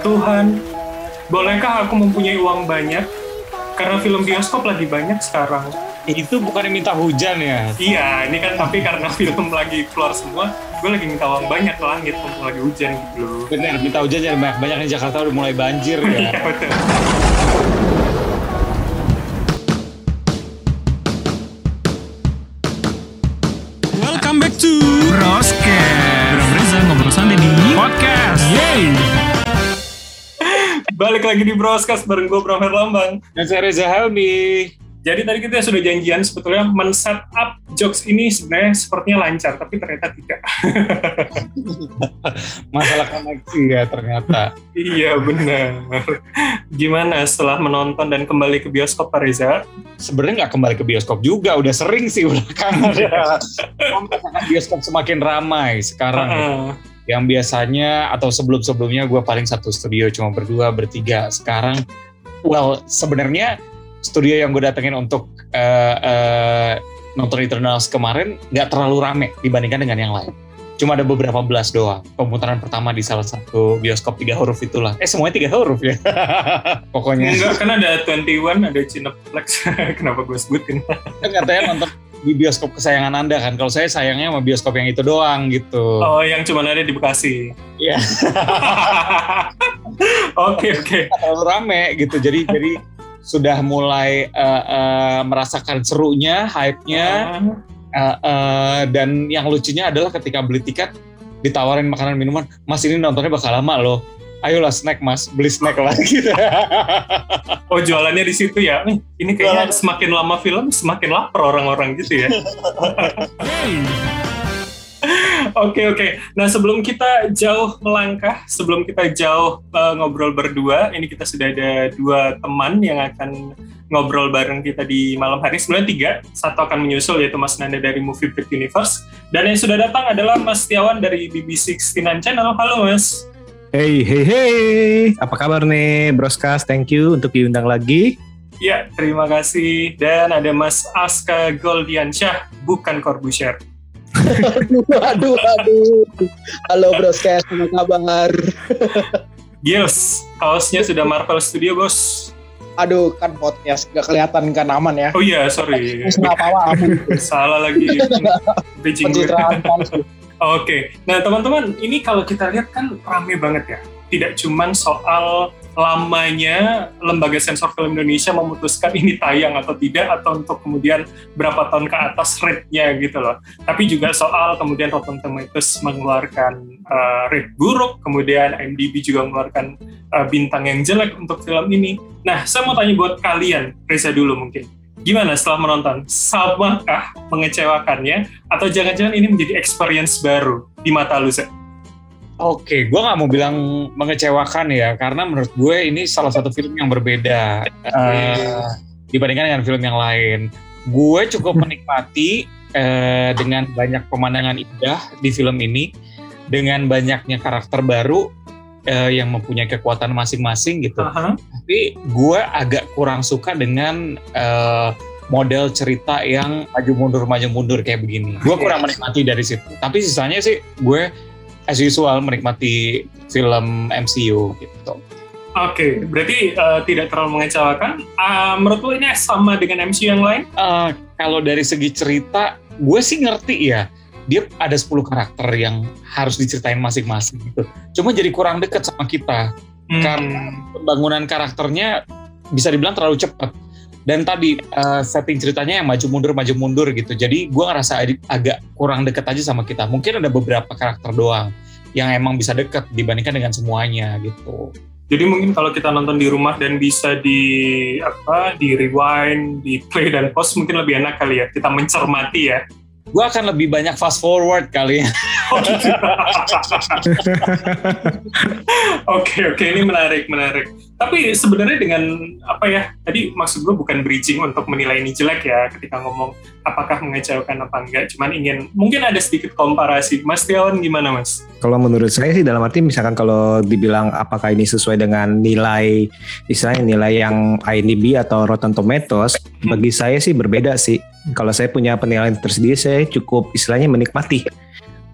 Tuhan, bolehkah aku mempunyai uang banyak? Karena film bioskop lagi banyak sekarang. Itu bukan minta hujan ya? Iya, ini kan tapi karena film lagi keluar semua, gue lagi minta uang banyak ke langit mumpung lagi hujan gitu loh. Bener, minta hujan jangan banyak-banyak di Jakarta udah mulai banjir ya. Iya betul. Welcome back to Broscast Bram Reza ngobrol santai di Podcast Yeay Balik lagi di Broscast bareng gue Bram Herlambang. Dan saya Reza Helmi. Jadi tadi kita sudah janjian sebetulnya men-set up jokes ini sebenarnya sepertinya lancar, tapi ternyata tidak. Masalah koneksi ya ternyata. iya benar. Gimana setelah menonton dan kembali ke bioskop Pak Reza? Sebenarnya nggak kembali ke bioskop juga, udah sering sih udah ya. Bioskop semakin ramai sekarang. ya. Heeh. Yang biasanya atau sebelum-sebelumnya gue paling satu studio cuma berdua, bertiga. Sekarang, well sebenarnya studio yang gue datengin untuk eh, eh, nonton Eternals kemarin nggak terlalu rame dibandingkan dengan yang lain. Cuma ada beberapa belas doang. Pemutaran pertama di salah satu bioskop tiga huruf itulah. Eh semuanya tiga huruf ya. Pokoknya. Enggak, kan ada 21, ada Cineplex. Kenapa gue sebutin? Kan katanya nonton di bioskop kesayangan anda kan. Kalau saya sayangnya sama bioskop yang itu doang gitu. Oh, yang cuma ada di Bekasi. Iya. Oke, oke. Terlalu rame gitu. Jadi jadi sudah mulai eh, eh, merasakan serunya, hype-nya. Eh, eh, dan yang lucunya adalah ketika beli tiket ditawarin makanan minuman, Mas ini nontonnya bakal lama loh. Ayolah snack mas, beli snack lagi. Oh, jualannya di situ ya. Ini kayaknya semakin lama film, semakin lapar orang-orang gitu ya. Oke oke. Nah sebelum kita jauh melangkah, sebelum kita jauh uh, ngobrol berdua, ini kita sudah ada dua teman yang akan ngobrol bareng kita di malam hari. Sebenarnya tiga, satu akan menyusul yaitu Mas Nanda dari Movie Break Universe, dan yang sudah datang adalah Mas Tiawan dari BB69 Channel. Halo Mas. Hey hey hey Apa kabar nih Broscast Thank you untuk diundang lagi Ya terima kasih. Dan ada Mas Aska Goldiansyah, bukan Corbusier. aduh, aduh. Halo Broscast, apa kabar? Gils, kaosnya sudah Marvel Studio bos. Aduh, kan podcast gak kelihatan kan aman ya. Oh iya, sorry. Nggak apa-apa, aman. Salah lagi. Pencitraan palsu. Oke, nah teman-teman, ini kalau kita lihat kan rame banget ya. Tidak cuman soal lamanya lembaga sensor film Indonesia memutuskan ini tayang atau tidak, atau untuk kemudian berapa tahun ke atas rate-nya gitu loh. Tapi juga soal kemudian Rotten Tomatoes mengeluarkan uh, rate buruk, kemudian IMDb juga mengeluarkan uh, bintang yang jelek untuk film ini. Nah, saya mau tanya buat kalian, Reza dulu mungkin. Gimana setelah menonton? Samakah mengecewakannya? Atau jangan-jangan ini menjadi experience baru di mata lu? Oke, gue nggak mau bilang mengecewakan ya, karena menurut gue ini salah satu film yang berbeda eh, dibandingkan dengan film yang lain. Gue cukup menikmati eh, dengan banyak pemandangan indah di film ini, dengan banyaknya karakter baru eh, yang mempunyai kekuatan masing-masing gitu. Aha. Tapi gue agak kurang suka dengan eh, model cerita yang maju mundur maju mundur kayak begini. Gue kurang menikmati dari situ. Tapi sisanya sih gue as usual menikmati film MCU gitu. Oke, berarti uh, tidak terlalu mengecewakan. Uh, menurut lu ini sama dengan MCU yang lain? Eh, kalau dari segi cerita, gue sih ngerti ya. Dia ada 10 karakter yang harus diceritain masing-masing gitu. Cuma jadi kurang deket sama kita. Hmm. Karena pembangunan karakternya bisa dibilang terlalu cepat. Dan tadi eh, setting ceritanya yang maju mundur maju mundur gitu. Jadi gue ngerasa ag- agak kurang deket aja sama kita. Mungkin ada beberapa karakter doang yang emang bisa deket dibandingkan dengan semuanya gitu. Jadi mungkin kalau kita nonton di rumah dan bisa di apa di rewind, di play dan pause mungkin lebih enak kali ya. Kita mencermati ya. Gue akan lebih banyak fast forward kali ya. Gitu. Oke oke ini menarik menarik. Tapi sebenarnya dengan apa ya tadi maksud gue bukan bridging untuk menilai ini jelek ya ketika ngomong apakah mengecewakan apa enggak. Cuman ingin mungkin ada sedikit komparasi. Mas Tiawan gimana mas? Kalau menurut saya sih dalam arti misalkan kalau dibilang apakah ini sesuai dengan nilai istilahnya nilai yang IMDb atau Rotten Tomatoes bagi saya sih berbeda sih. Kalau saya punya penilaian tersendiri saya cukup istilahnya menikmati.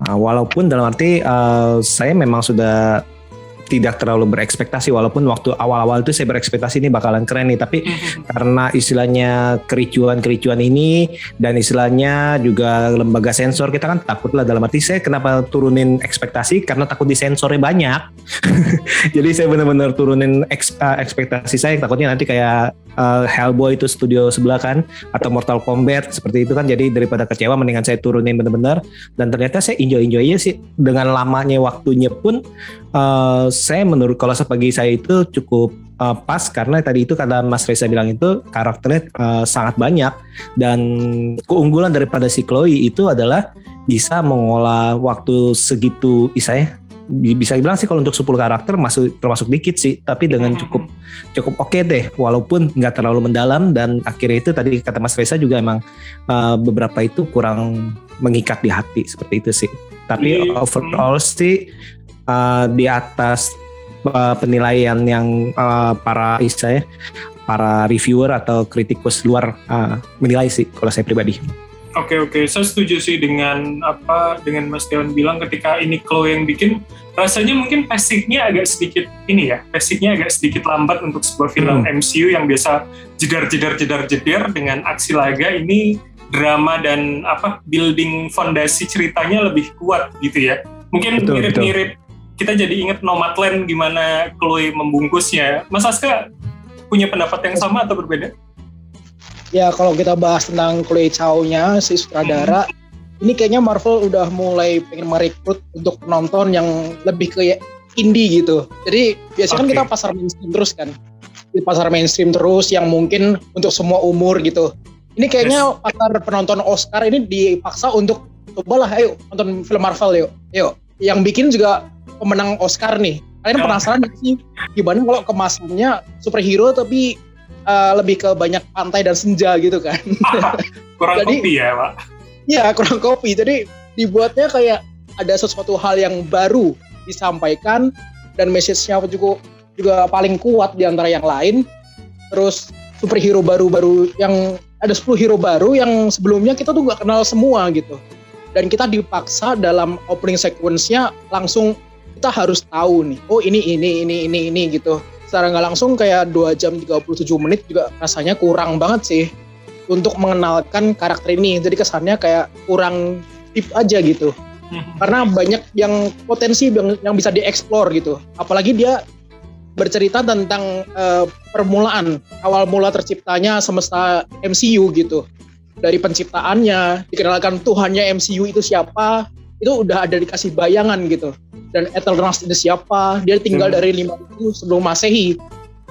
Nah, walaupun dalam arti eh, saya memang sudah tidak terlalu berekspektasi walaupun waktu awal-awal itu saya berekspektasi ini bakalan keren nih tapi karena istilahnya kericuan-kericuan ini dan istilahnya juga lembaga sensor kita kan takut lah dalam arti saya kenapa turunin ekspektasi? Karena takut disensornya banyak. Jadi saya benar-benar turunin eks- uh, ekspektasi saya takutnya nanti kayak uh, Hellboy itu studio sebelah kan atau Mortal Kombat seperti itu kan. Jadi daripada kecewa mendingan saya turunin benar-benar. Dan ternyata saya enjoy enjoy aja sih. Dengan lamanya waktunya pun uh, saya menurut kalau sepagi saya itu cukup uh, pas karena tadi itu kata Mas Reza bilang itu karakternya uh, sangat banyak. Dan keunggulan daripada si Chloe itu adalah bisa mengolah waktu segitu isanya bisa dibilang sih kalau untuk 10 karakter masuk termasuk dikit sih tapi dengan cukup cukup oke deh walaupun nggak terlalu mendalam. Dan akhirnya itu tadi kata Mas Reza juga emang uh, beberapa itu kurang mengikat di hati seperti itu sih. Tapi Iya. overall sih uh, di atas uh, penilaian yang uh, para istilahnya para reviewer atau kritikus luar uh, menilai sih kalau saya pribadi. Oke oke, saya setuju sih dengan apa dengan Mas Dewan bilang ketika ini Chloe yang bikin rasanya mungkin pace-nya agak sedikit ini ya, pace-nya agak sedikit lambat untuk sebuah film Hmm. MCU yang biasa jedar jedar jedar jedar dengan aksi laga ini drama dan apa building fondasi ceritanya lebih kuat gitu ya. Mungkin mirip-mirip kita jadi inget Nomadland gimana Chloe membungkusnya. Mas Aska punya pendapat yang sama atau berbeda? Ya kalau kita bahas tentang Chloe Chow-nya si sutradara, ini kayaknya Marvel udah mulai pengen merekrut untuk penonton yang lebih ke indie gitu. Jadi biasanya kan Oke. kita pasar mainstream terus kan. Di pasar mainstream terus yang mungkin untuk semua umur gitu. Ini kayaknya pasar penonton Oscar ini dipaksa untuk cobalah ayo nonton film Marvel yuk. Yuk. Yang bikin juga pemenang Oscar nih. Kalian Ya. penasaran nggak sih gimana kalau kemasannya superhero tapi uh, lebih ke banyak pantai dan senja gitu kan? Kurang Jadi- kopi ya, Pak. Ya kurang kopi. Jadi dibuatnya kayak ada sesuatu hal yang baru disampaikan dan message-nya juga juga paling kuat di antara yang lain. Terus superhero baru-baru yang ada 10 hero baru yang sebelumnya kita tuh gak kenal semua gitu. Dan kita dipaksa dalam opening sequence-nya langsung kita harus tahu nih. Oh ini ini ini ini ini gitu. Secara nggak langsung kayak 2 jam 37 menit juga rasanya kurang banget sih untuk mengenalkan karakter ini. Jadi kesannya kayak kurang deep aja gitu. Karena banyak yang potensi yang, yang bisa dieksplor gitu. Apalagi dia bercerita tentang eh, permulaan awal mula terciptanya semesta MCU gitu. Dari penciptaannya, dikenalkan Tuhannya MCU itu siapa, itu udah ada dikasih bayangan gitu. Dan Eternals itu siapa, dia tinggal Hmm. dari 5000 sebelum Masehi.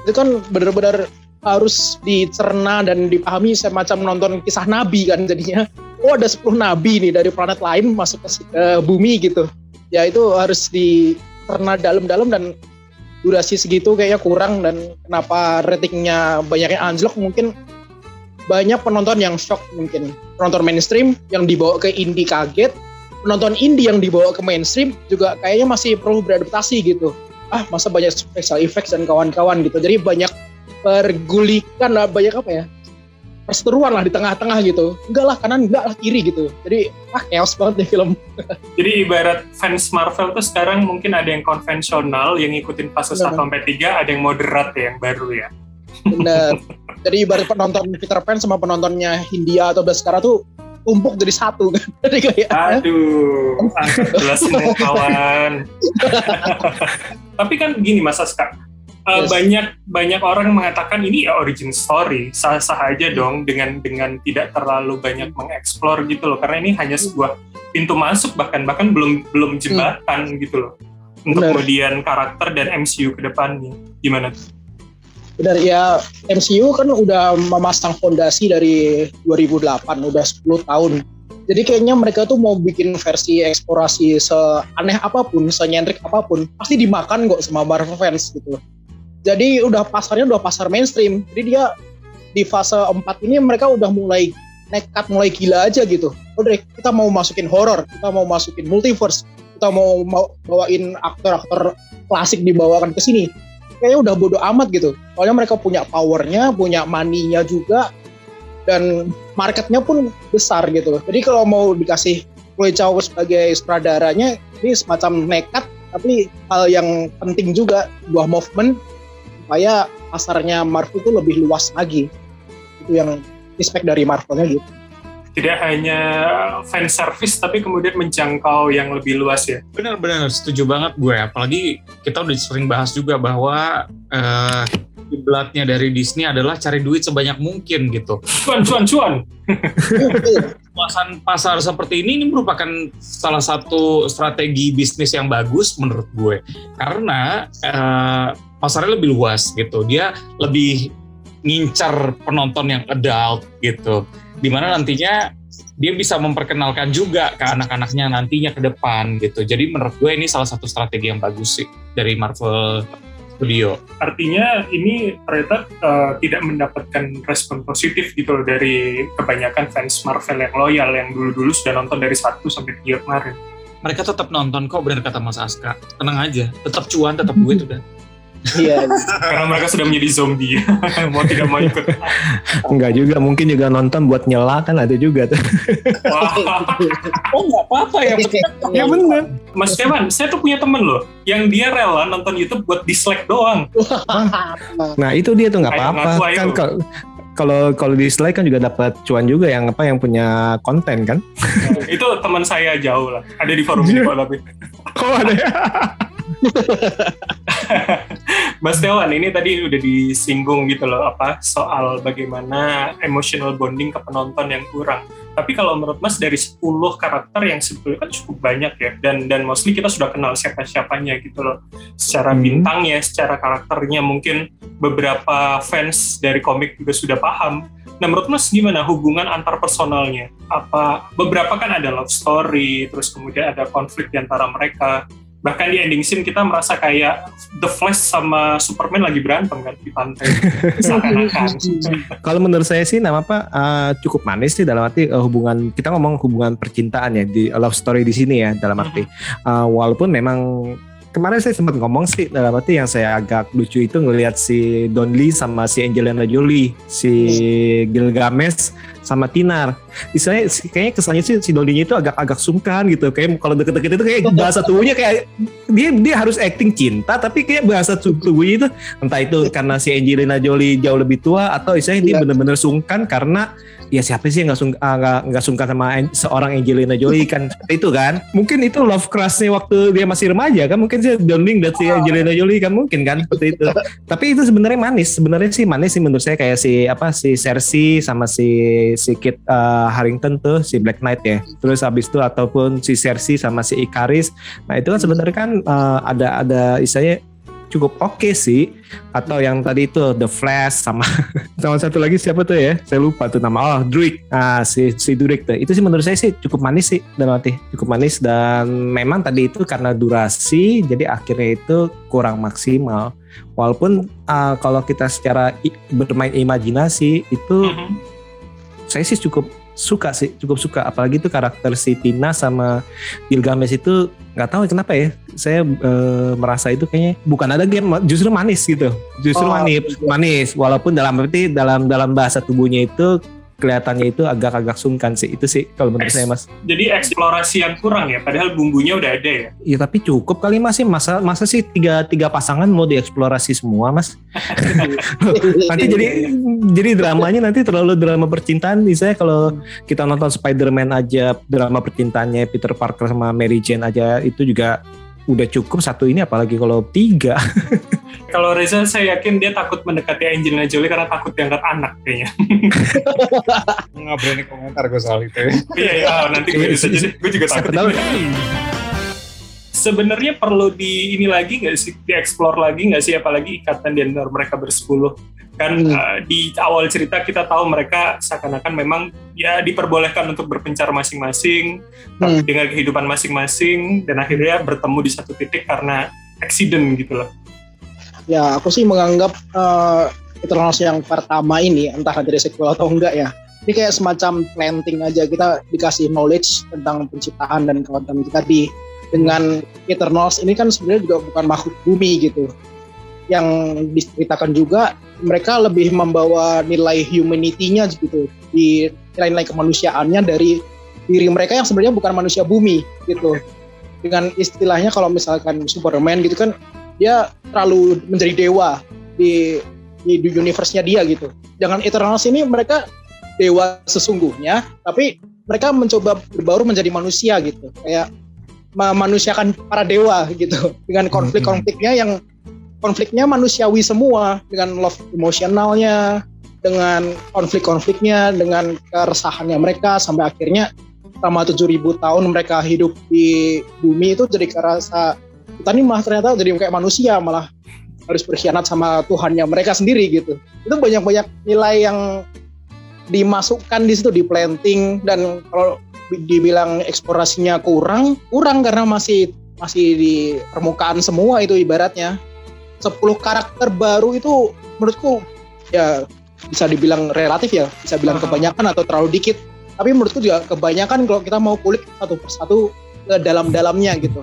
Itu kan benar-benar harus dicerna dan dipahami semacam nonton kisah nabi kan jadinya oh ada 10 nabi nih dari planet lain masuk ke ke bumi gitu ya itu harus dicerna dalam-dalam dan durasi segitu kayaknya kurang dan kenapa ratingnya banyaknya anjlok mungkin banyak penonton yang shock mungkin penonton mainstream yang dibawa ke indie kaget penonton indie yang dibawa ke mainstream juga kayaknya masih perlu beradaptasi gitu. Ah masa banyak special effects dan kawan-kawan gitu. Jadi banyak pergulikan lah banyak apa ya? Perseteruan lah di tengah-tengah gitu. Enggak lah kanan enggak lah kiri gitu. Jadi ah chaos banget nih film. Jadi ibarat fans Marvel tuh sekarang mungkin ada yang konvensional yang ngikutin fase 1 Benar. sampai 3, ada yang moderat ya yang baru ya. bener jadi ibarat penonton Peter Pan sama penontonnya Hindia atau Baskara tuh tumpuk jadi satu kan jadi kayak Aduh, ah, jelasin kawan. Tapi kan gini Mas Aska, uh, Yes. banyak banyak orang mengatakan ini ya origin story, sah-sah aja dong dengan dengan tidak terlalu banyak mengeksplor gitu loh, karena ini hanya sebuah pintu masuk bahkan bahkan belum belum jembatan gitu loh untuk Benar. kemudian karakter dan MCU ke depannya. Gimana tuh? Benar ya MCU kan udah memasang fondasi dari 2008 udah 10 tahun. Jadi kayaknya mereka tuh mau bikin versi eksplorasi seaneh apa pun senyentrik apa pun pasti dimakan kok sama Marvel fans gitu. Jadi udah pasarnya udah pasar mainstream. Jadi dia di fase 4 ini mereka udah mulai nekat mulai gila aja gitu. Udah kita mau masukin horror kita mau masukin multiverse kita mau, mau bawain aktor-aktor klasik dibawakan ke sini kayaknya udah bodo amat gitu. Soalnya mereka punya powernya punya money-nya juga dan marketnya pun besar gitu. Jadi kalau mau dikasih Chloe Chow sebagai sutradaranya ini semacam nekat tapi hal yang penting juga buah movement supaya pasarnya Marvel itu lebih luas lagi. Itu yang respect dari Marvelnya gitu tidak hanya fan service tapi kemudian menjangkau yang lebih luas ya. Benar-benar setuju banget gue. Apalagi kita udah sering bahas juga bahwa uh, kiblatnya dari Disney adalah cari duit sebanyak mungkin gitu. Cuan, cuan, cuan. Luasan pasar seperti ini ini merupakan salah satu strategi bisnis yang bagus menurut gue. Karena uh, pasarnya lebih luas gitu. Dia lebih ngincar penonton yang adult gitu di mana nantinya dia bisa memperkenalkan juga ke anak-anaknya nantinya ke depan gitu. Jadi menurut gue ini salah satu strategi yang bagus sih dari Marvel Studio. Artinya ini ternyata uh, tidak mendapatkan respon positif gitu loh dari kebanyakan fans Marvel yang loyal yang dulu-dulu sudah nonton dari satu sampai tiga kemarin. Mereka tetap nonton kok benar kata Mas Aska. Tenang aja, tetap cuan, tetap duit udah. Iya. Karena mereka sudah menjadi zombie, mau tidak mau ikut. Enggak juga, mungkin juga nonton buat nyela kan ada juga tuh. oh nggak apa-apa ya. ya bener. Mas Kevan, saya tuh punya temen loh, yang dia rela nonton YouTube buat dislike doang. nah itu dia tuh nggak apa-apa. Kan kalau kalau dislike kan juga dapat cuan juga yang apa yang punya konten kan. itu teman saya jauh lah, ada di forum ini kok tapi. Oh ada ya? Mas Dewan, ini tadi udah disinggung gitu loh apa soal bagaimana emotional bonding ke penonton yang kurang. Tapi kalau menurut Mas dari 10 karakter yang sebetulnya kan cukup banyak ya dan dan mostly kita sudah kenal siapa-siapanya gitu loh. Secara hmm. bintangnya, secara karakternya mungkin beberapa fans dari komik juga sudah paham. Nah menurut Mas gimana hubungan antar personalnya? Apa beberapa kan ada love story, terus kemudian ada konflik di antara mereka bahkan di ending scene kita merasa kayak The Flash sama Superman lagi berantem kan di pantai. Kalau menurut saya sih nama apa uh, cukup manis sih dalam arti uh, hubungan kita ngomong hubungan percintaan ya di love story di sini ya dalam arti uh, walaupun memang kemarin saya sempat ngomong sih dalam arti yang saya agak lucu itu ngelihat si Don Lee sama si Angelina Jolie, si Gilgamesh sama Tinar. Misalnya kayaknya kesannya sih si Don Lee itu agak agak sungkan gitu. Kayak kalau deket-deket itu kayak bahasa tubuhnya kayak dia dia harus acting cinta tapi kayak bahasa tubuhnya itu entah itu karena si Angelina Jolie jauh lebih tua atau misalnya dia iya. benar-benar sungkan karena ya siapa sih yang nggak sungkan ah, nggak nggak sungkan sama seorang Angelina Jolie kan? Itu kan? Mungkin itu love crushnya waktu dia masih remaja kan? Mungkin sih Downing dan si Angelina Jolie kan? Mungkin kan? Seperti itu. Tapi itu sebenarnya manis. Sebenarnya sih manis sih menurut saya kayak si apa si Cersei sama si si Kit uh, Harrington tuh si Black Knight ya. Terus habis itu ataupun si Cersei sama si Ikaris nah itu kan sebenarnya kan uh, ada ada istilahnya cukup oke okay sih. Atau yang tadi itu The Flash sama sama satu lagi siapa tuh ya? Saya lupa tuh nama. Oh Drake ah si si Drake tuh. Itu sih menurut saya sih cukup manis sih dan nanti cukup manis. Dan memang tadi itu karena durasi jadi akhirnya itu kurang maksimal. Walaupun uh, kalau kita secara bermain imajinasi itu mm -hmm. Saya sih cukup suka sih cukup suka. Apalagi itu karakter si Tina sama Gilgamesh itu nggak tahu kenapa ya. Saya e, merasa itu kayaknya bukan ada game justru manis gitu. Justru oh, manis manis. Walaupun dalam arti dalam dalam bahasa tubuhnya itu kelihatannya itu agak-agak sungkan sih itu sih kalau menurut Eks, saya mas. Jadi eksplorasi yang kurang ya, padahal bumbunya udah ada ya. Iya tapi cukup kali mas sih masa masa sih tiga tiga pasangan mau dieksplorasi semua mas. nanti jadi jadi dramanya nanti terlalu drama percintaan misalnya kalau kita nonton Spider-Man aja drama percintaannya Peter Parker sama Mary Jane aja itu juga udah cukup satu ini apalagi kalau tiga. kalau Reza saya yakin dia takut mendekati Angelina Jolie karena takut diangkat anak kayaknya. Nggak berani komentar gue soal itu. iya iya nanti gue bisa jadi gue juga takut. Sebenarnya perlu di ini lagi nggak sih dieksplor lagi nggak sih apalagi ikatan di antara mereka bersepuluh kan hmm. uh, di awal cerita kita tahu mereka seakan-akan memang ya diperbolehkan untuk berpencar masing-masing hmm. dengan kehidupan masing-masing dan akhirnya bertemu di satu titik karena accident gitu loh. Ya aku sih menganggap uh, Eternals yang pertama ini entah dari sequel atau enggak ya ini kayak semacam planting aja. Kita dikasih knowledge tentang penciptaan dan kawan-kawan kita di dengan Eternals ini kan sebenarnya juga bukan makhluk bumi gitu. Yang diceritakan juga mereka lebih membawa nilai humanity-nya gitu di nilai-nilai kemanusiaannya dari diri mereka yang sebenarnya bukan manusia bumi gitu. Dengan istilahnya kalau misalkan Superman gitu kan dia terlalu menjadi dewa di di, di universe-nya dia gitu. Jangan Eternals ini mereka dewa sesungguhnya, tapi mereka mencoba berbaur menjadi manusia gitu. Kayak memanusiakan para dewa gitu dengan konflik-konfliknya yang konfliknya manusiawi semua dengan love emosionalnya dengan konflik-konfliknya dengan keresahannya mereka sampai akhirnya selama 7000 tahun mereka hidup di bumi itu jadi kerasa kita nih malah ternyata jadi kayak manusia malah harus berkhianat sama Tuhannya mereka sendiri gitu. Itu banyak-banyak nilai yang dimasukkan di situ di planting dan kalau dibilang eksplorasinya kurang kurang karena masih masih di permukaan semua itu ibaratnya. 10 karakter baru itu menurutku ya bisa dibilang relatif ya bisa bilang kebanyakan atau terlalu dikit. Tapi menurutku juga kebanyakan kalau kita mau kulik satu persatu ke dalam-dalamnya gitu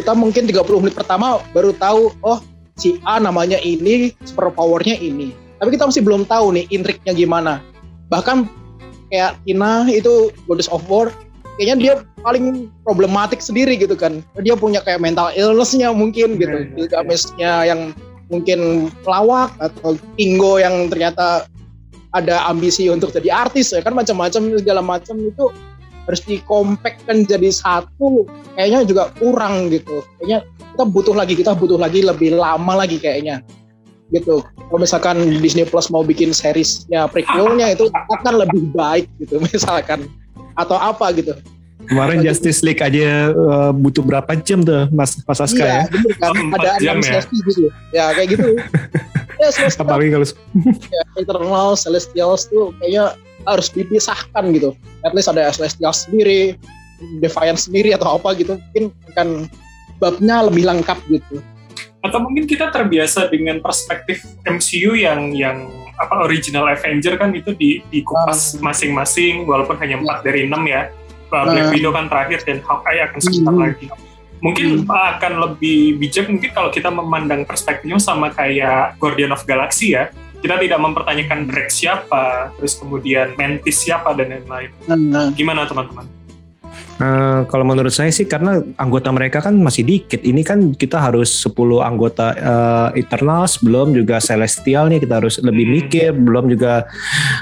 kita mungkin 30 menit pertama baru tahu oh si A namanya ini super powernya ini. Tapi kita masih belum tahu nih intriknya gimana. Bahkan kayak Tina itu Goddess of War kayaknya dia paling problematik sendiri gitu kan. Dia punya kayak mental illnessnya mungkin gitu. Gilgameshnya yang mungkin pelawak atau Kingo yang ternyata ada ambisi untuk jadi artis ya kan macam-macam segala macam itu harus dikompakkan jadi satu kayaknya juga kurang gitu kayaknya kita butuh lagi kita butuh lagi lebih lama lagi kayaknya gitu kalau misalkan Disney Plus mau bikin seriesnya prequelnya itu akan lebih baik gitu misalkan atau apa gitu Kemarin Justice League aja uh, butuh berapa jam tuh Mas Mas Aska iya, ya? Bener, kan? ada enam ya? sesi gitu. Ya kayak gitu. ya, Apalagi kalau ya, Eternal, Celestials tuh kayaknya harus dipisahkan gitu. At least ada Celestials sendiri, Defiance sendiri atau apa gitu. Mungkin akan babnya lebih lengkap gitu. Atau mungkin kita terbiasa dengan perspektif MCU yang yang apa original Avenger kan itu di dikupas ah. masing-masing walaupun hanya empat ya. dari enam ya uh, Black nah. Widow kan terakhir dan Hawkeye akan sebentar hmm. lagi. Mungkin hmm. akan lebih bijak mungkin kalau kita memandang perspektifnya sama kayak Guardian of Galaxy ya. Kita tidak mempertanyakan Drax siapa, terus kemudian Mantis siapa dan lain-lain. Nah. Gimana teman-teman? Uh, kalau menurut saya sih karena anggota mereka kan masih dikit. Ini kan kita harus 10 anggota uh, Eternals, belum juga Celestial nih kita harus lebih hmm. mikir, belum juga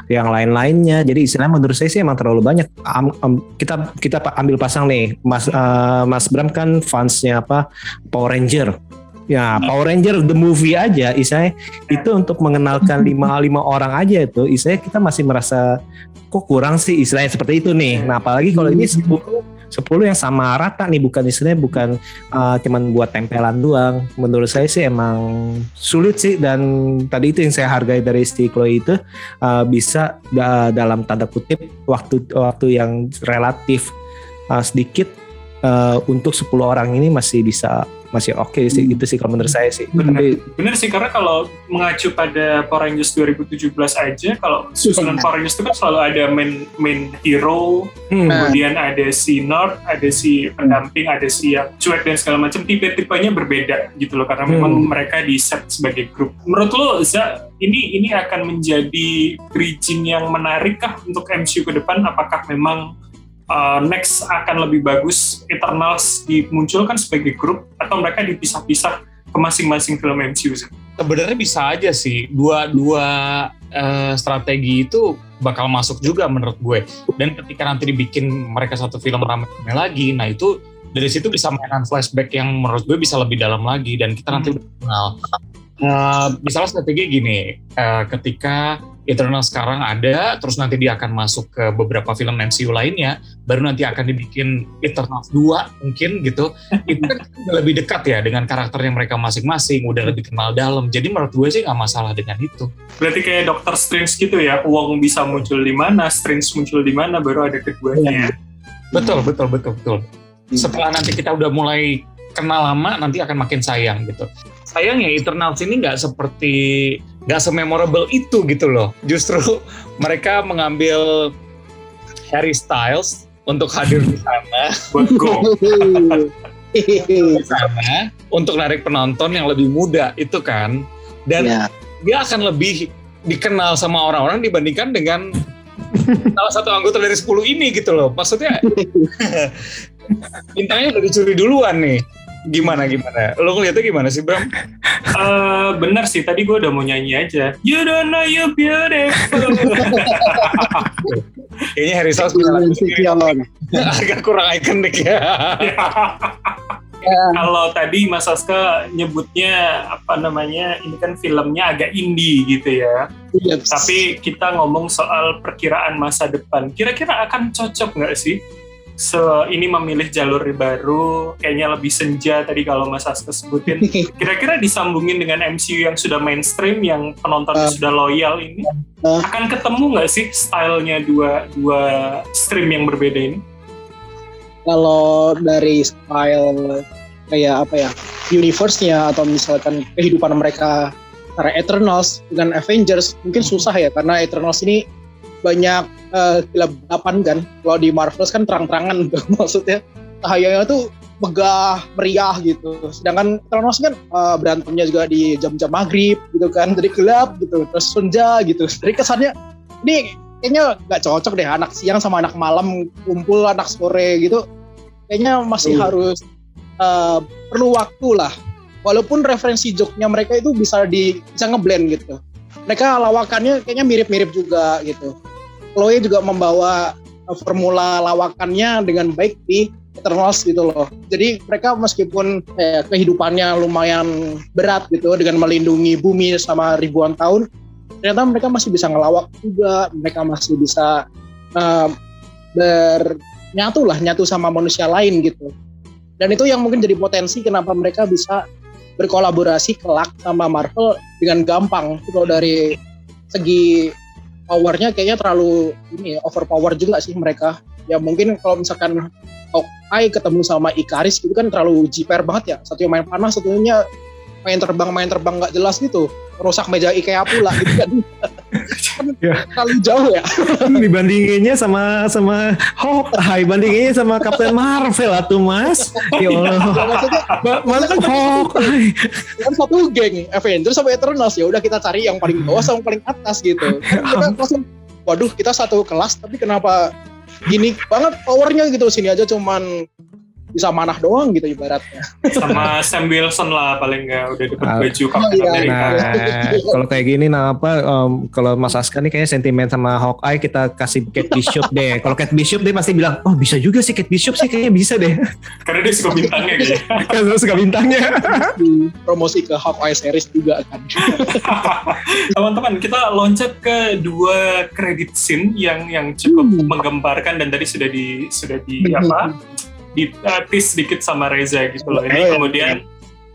yang lain-lainnya. Jadi istilahnya menurut saya sih emang terlalu banyak. Um, um, kita kita ambil pasang nih, Mas uh, Mas Bram kan fansnya apa Power Ranger. Ya, hmm. Power Ranger the movie aja, istilahnya itu untuk mengenalkan lima lima orang aja itu, istilahnya kita masih merasa kok kurang sih istilahnya seperti itu nih. Nah apalagi kalau ini 10 10 yang sama rata nih bukan istilahnya bukan uh, cuman buat tempelan doang. Menurut saya sih emang sulit sih dan tadi itu yang saya hargai dari Steve Chloe itu uh, bisa da dalam tanda kutip waktu waktu yang relatif uh, sedikit uh, untuk 10 orang ini masih bisa masih oke okay sih gitu sih kalau menurut saya sih. Benar, Tapi, benar sih karena kalau mengacu pada Power Rangers 2017 aja kalau susunan Power Rangers itu kan selalu ada main main hero, hmm. kemudian ada si Nord, ada si pendamping, ada si yang cuek dan segala macam tipe-tipenya berbeda gitu loh karena hmm. memang mereka di set sebagai grup. Menurut lo Za, ini ini akan menjadi bridging yang menarik kah untuk MCU ke depan? Apakah memang uh, next akan lebih bagus Eternals dimunculkan sebagai grup atau mereka dipisah-pisah ke masing-masing film MCU? Sebenarnya bisa aja sih dua dua uh, strategi itu bakal masuk juga menurut gue. Dan ketika nanti dibikin mereka satu film ramai lagi, nah itu dari situ bisa mainan flashback yang menurut gue bisa lebih dalam lagi dan kita nanti hmm. udah kenal. Uh, misalnya strategi gini, uh, ketika Eternal sekarang ada, terus nanti dia akan masuk ke beberapa film MCU lainnya, baru nanti akan dibikin Eternal 2 mungkin gitu. Itu kan udah lebih dekat ya dengan karakter yang mereka masing-masing, udah lebih kenal dalam. Jadi menurut gue sih nggak masalah dengan itu. Berarti kayak Doctor Strange gitu ya, uang bisa muncul di mana, Strange muncul di mana, baru ada keduanya. Ya. Betul, betul, betul, betul. Setelah nanti kita udah mulai kenal lama, nanti akan makin sayang gitu. Sayangnya Eternals ini nggak seperti nggak sememorable itu gitu loh. Justru mereka mengambil Harry Styles untuk hadir di sana. di sana untuk narik penonton yang lebih muda itu kan. Dan yeah. dia akan lebih dikenal sama orang-orang dibandingkan dengan salah satu anggota dari 10 ini gitu loh. Maksudnya bintangnya udah dicuri duluan nih. Gimana gimana? Lo ngeliatnya gimana sih Bram? Eh, bener sih, tadi gue udah mau nyanyi aja. You don't know you beautiful. Kayaknya Harry Styles punya lagu agak kurang ikonik ya. Kalau tadi Mas Aska nyebutnya apa namanya, ini kan filmnya agak indie gitu ya. Yes. Tapi kita ngomong soal perkiraan masa depan. Kira-kira akan cocok nggak sih? So, ini memilih jalur baru, kayaknya lebih senja tadi kalau Mas Aska sebutin. Kira-kira disambungin dengan MCU yang sudah mainstream, yang penontonnya Uh. sudah loyal ini, Uh. akan ketemu nggak sih stylenya dua dua stream yang berbeda ini? kalau dari style kayak apa ya universe-nya atau misalkan kehidupan mereka secara Eternals dengan Avengers mungkin susah ya karena Eternals ini banyak eh, gelap-gelapan kan. Kalau di Marvels kan terang-terangan tuh maksudnya. Cahayanya tuh megah meriah gitu. Sedangkan Eternals kan eh, berantemnya juga di jam-jam maghrib gitu kan. Jadi gelap gitu terus senja gitu. Jadi kesannya ini kayaknya nggak cocok deh anak siang sama anak malam kumpul anak sore gitu. Kayaknya masih Hmm. harus eh, perlu waktu lah. Walaupun referensi joke-nya mereka itu bisa di bisa ngeblend gitu mereka lawakannya kayaknya mirip-mirip juga gitu. Chloe juga membawa eh, formula lawakannya dengan baik di Eternals gitu loh. Jadi mereka meskipun eh, kehidupannya lumayan berat gitu dengan melindungi bumi selama ribuan tahun ternyata mereka masih bisa ngelawak juga. Mereka masih bisa eh, bernyatu lah nyatu sama manusia lain gitu. Dan itu yang mungkin jadi potensi kenapa mereka bisa berkolaborasi kelak sama Marvel dengan gampang. Kalau dari segi powernya kayaknya terlalu ini overpower juga sih mereka. Ya mungkin kalau misalkan Hawkeye ketemu sama Ikaris itu kan terlalu jiper banget ya. Satunya main panas satunya main terbang main terbang nggak jelas gitu. Rusak meja IKEA pula gitu kan kan Ya. jauh ya. Dibandinginnya sama sama Hawkeye, bandinginnya sama Captain Marvel atau Mas. Ya Allah. Ya, maksudnya Ma- Mana kan Hawkeye? kan satu geng Avengers sampai Eternals. Ya udah kita cari yang paling bawah sama yang paling atas gitu. Kan kita langsung waduh kita satu kelas tapi kenapa gini banget powernya gitu. Sini aja cuman bisa manah doang gitu ibaratnya Sama Sam Wilson lah paling nggak udah dapat Ah, baju Captain iya. America. Nah, kalau kayak gini nah apa em, kalau Mas Aska nih kayaknya sentimen sama Hawkeye kita kasih Kate Bishop deh. Kalau Kate Bishop dia pasti bilang, "Oh, bisa juga sih Kate Bishop sih kayaknya bisa deh." Karena dia suka bintangnya gitu. Kan suka bintangnya. promosi ke Hawkeye series juga kan Teman-teman, kita loncat ke dua credit scene yang yang cukup Hmm. menggemparkan dan tadi sudah di sudah di apa? Di uh, tease sedikit sama Reza gitu loh. Oh, Ini kemudian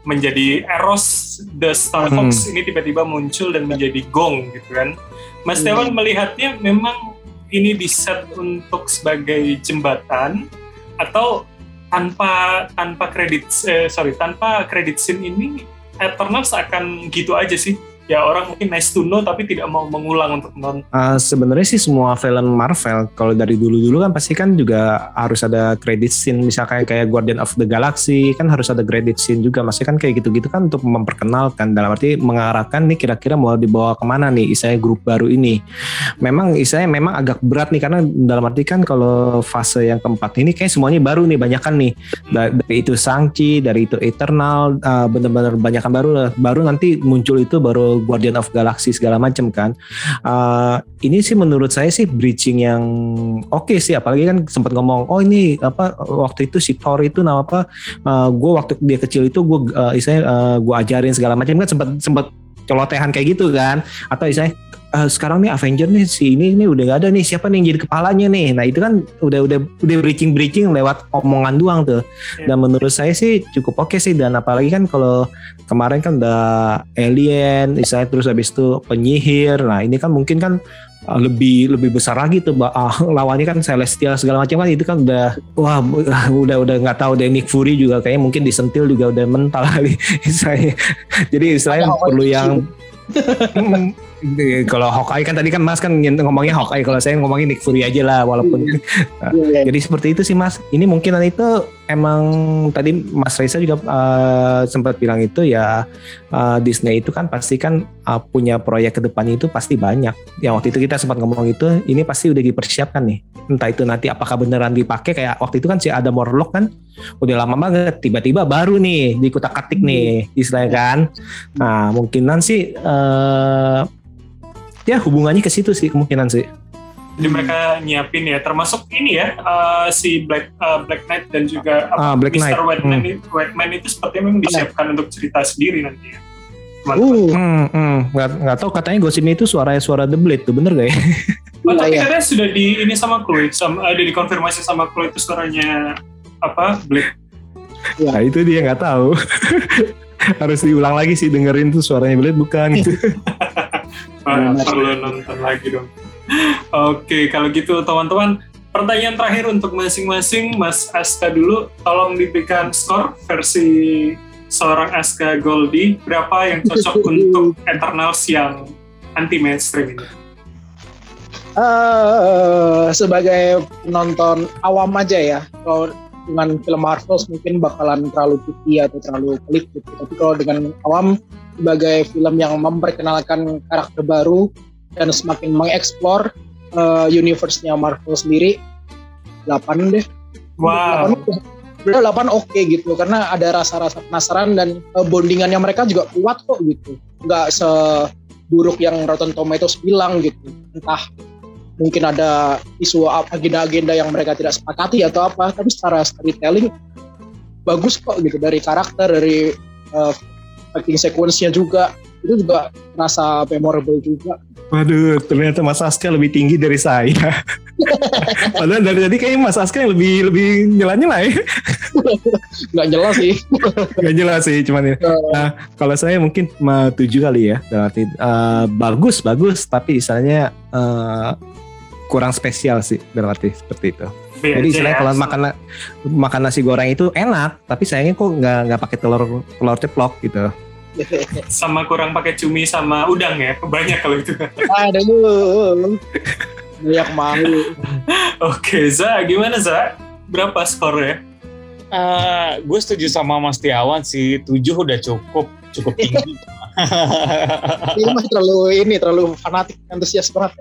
menjadi Eros the Star Fox ini tiba-tiba muncul dan menjadi gong gitu kan. Mas Hmm. Dewan melihatnya memang ini di set untuk sebagai jembatan atau tanpa tanpa kredit eh, sorry tanpa kredit scene ini Eternals akan gitu aja sih ya orang mungkin nice to know tapi tidak mau mengulang untuk nonton. Uh, sebenarnya sih semua film Marvel kalau dari dulu-dulu kan pasti kan juga harus ada credit scene. Misalkan kayak Guardian of the Galaxy kan harus ada credit scene juga. Masih kan kayak gitu-gitu kan untuk memperkenalkan. Dalam arti mengarahkan nih kira-kira mau dibawa ke mana nih istilahnya grup baru ini. Memang istilahnya memang agak berat nih karena dalam arti kan kalau fase yang keempat ini kayak semuanya baru nih banyakan nih. Da- dari itu Sangchi dari itu Eternal uh, bener-bener banyakan baru lah. Baru nanti muncul itu baru Guardian of Galaxy segala macam kan. Uh, ini sih menurut saya sih bridging yang oke sih. Apalagi kan sempat ngomong oh ini apa waktu itu si Thor itu nama apa gue waktu dia kecil itu gue uh, istilahnya uh, gue ajarin segala macam kan sempat sempat celotehan kayak gitu kan. Atau istilahnya "Eh, sekarang nih Avenger nih si ini ini udah gak ada nih siapa nih yang jadi kepalanya nih? Nah itu kan udah udah udah bridging bridging lewat omongan doang tuh. Dan menurut saya sih cukup oke sih dan apalagi kan kalau kemarin kan udah alien istilahnya terus habis itu penyihir. Nah ini kan mungkin kan uh, lebih lebih besar lagi tuh. Ah, lawannya kan celestial segala macam kan itu kan udah wah udah udah nggak tahu deh Nick Fury juga kayaknya mungkin disentil juga udah mental kali istilahnya. Jadi istilahnya perlu yang kalau Hawkeye kan tadi kan Mas kan ngomongnya Hawkeye kalau saya ngomongin Nick Fury aja lah walaupun Iya, jadi seperti itu sih Mas. Ini mungkin itu emang tadi Mas Reza juga uh, sempat bilang itu ya uh, Disney itu kan pasti kan uh, punya proyek ke depan itu pasti banyak. Yang waktu itu kita sempat ngomong itu ini pasti udah dipersiapkan nih. Entah itu nanti apakah beneran dipakai kayak waktu itu kan si ada Morlock kan udah lama banget tiba-tiba baru nih dikutak-katik nih istilahnya kan. Nah, mungkinan sih uh, ya hubungannya ke situ sih kemungkinan sih. Jadi mereka nyiapin ya, termasuk ini ya uh, si Black uh, Black Knight dan juga uh, Black Mr. Knight. Whiteman, hmm. itu, Whiteman itu sepertinya memang disiapkan untuk cerita sendiri nanti ya. Uh, hmm, hmm. Nggak, nggak tahu katanya gosipnya itu suaranya suara The Blade tuh bener gak ya? Oh, tapi katanya sudah di ini sama Chloe, sama ada dikonfirmasi sama Chloe itu suaranya apa Blade. Ya itu dia nggak tahu. Harus diulang lagi sih dengerin tuh suaranya Blade bukan gitu. Perlu nonton lagi dong. Oke, kalau gitu teman-teman, pertanyaan terakhir untuk masing-masing, Mas Aska dulu, tolong diberikan skor versi seorang Aska Goldie, berapa yang cocok untuk Eternals yang anti mainstream ini? Uh, sebagai penonton awam aja ya, kalau dengan film Marvel mungkin bakalan terlalu picky atau terlalu pelik gitu. Tapi kalau dengan awam sebagai film yang memperkenalkan karakter baru dan semakin mengeksplor uh, universe-nya Marvel sendiri 8 deh. Wow. 8, 8 oke okay gitu karena ada rasa-rasa penasaran dan uh, bondingannya mereka juga kuat kok gitu. Nggak seburuk yang Rotten Tomatoes bilang gitu. Entah mungkin ada isu agenda-agenda yang mereka tidak sepakati atau apa, tapi secara storytelling bagus kok gitu dari karakter, dari uh, acting sequence-nya juga itu juga rasa memorable juga. Waduh, ternyata Mas Aska lebih tinggi dari saya. Padahal dari tadi kayaknya Mas Aska yang lebih lebih nyela-nyela ya. Nggak jelas sih. Nggak jelas sih, cuman ini. Nah, kalau saya mungkin tujuh kali ya. Berarti uh, bagus, bagus, tapi istilahnya uh, kurang spesial sih berarti seperti itu. Iya, Jadi istilahnya kalau makan makan nasi goreng itu enak, tapi sayangnya kok nggak nggak pakai telur telur ceplok gitu. Sama kurang pakai cumi sama udang ya banyak kalau itu. Aduh banyak malu. Oke Za gimana Za? Berapa skornya? Uh, gue setuju sama Mas Tiawan sih tujuh udah cukup cukup tinggi ini masih terlalu ini terlalu fanatik antusias banget.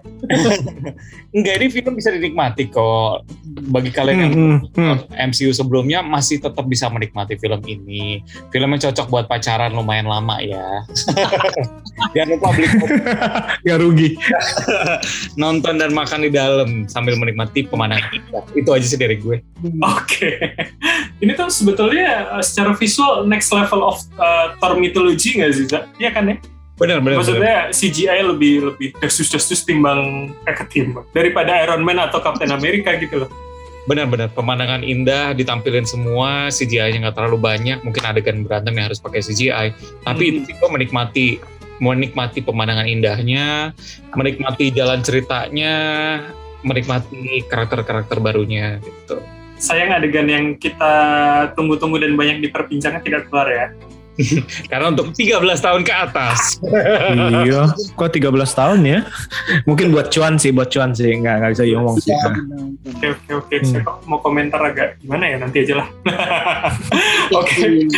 Enggak ini film bisa dinikmati kok. Bagi kalian yang hmm, hmm. MCU sebelumnya masih tetap bisa menikmati film ini. Film yang cocok buat pacaran lumayan lama ya. Jangan lupa beli nggak rugi. Nonton dan makan di dalam sambil menikmati pemandangan itu aja sih dari gue. Oke. Okay. ini tuh sebetulnya secara visual next level of uh, Thor mythology nggak sih Zak? Iya kan ya? Benar, benar. Maksudnya. CGI lebih lebih desus-desus timbang eh ketimbang daripada Iron Man atau Captain America gitu loh. Benar-benar pemandangan indah ditampilin semua, CGI-nya nggak terlalu banyak, mungkin adegan berantem yang harus pakai CGI, tapi hmm. itu menikmati menikmati pemandangan indahnya, menikmati jalan ceritanya, menikmati karakter-karakter barunya gitu. Sayang adegan yang kita tunggu-tunggu dan banyak diperbincangkan tidak keluar ya. Karena untuk 13 tahun ke atas. iya, kok 13 tahun ya? Mungkin buat cuan sih, buat cuan sih. Nggak, nggak bisa diomong sih. Oke, oke, oke. Saya mau komentar agak gimana ya, nanti aja lah. Oke,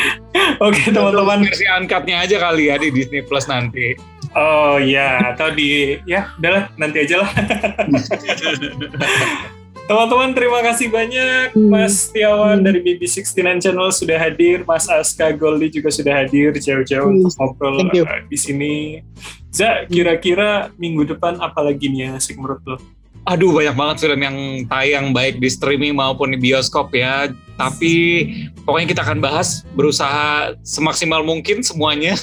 oke teman-teman. Versi uncut-nya aja kali ya di Disney Plus nanti. Oh iya, atau di, ya udahlah, nanti aja lah. Teman-teman terima kasih banyak Mas Tiawan dari BB69 Channel sudah hadir, Mas Aska Goldie juga sudah hadir jauh-jauh untuk ngobrol uh, di sini. Za, kira-kira minggu depan apa lagi nih yang asik menurut lo? Aduh banyak banget film yang tayang baik di streaming maupun di bioskop ya. Tapi pokoknya kita akan bahas berusaha semaksimal mungkin semuanya.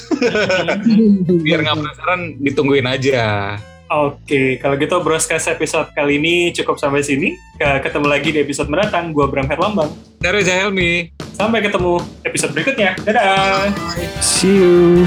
Biar nggak penasaran ditungguin aja. Oke, kalau gitu broadcast episode kali ini cukup sampai sini. Ketemu lagi di episode mendatang. Gua Bram Herlambang. Dari Helmi. Sampai ketemu episode berikutnya. Dadah. See you.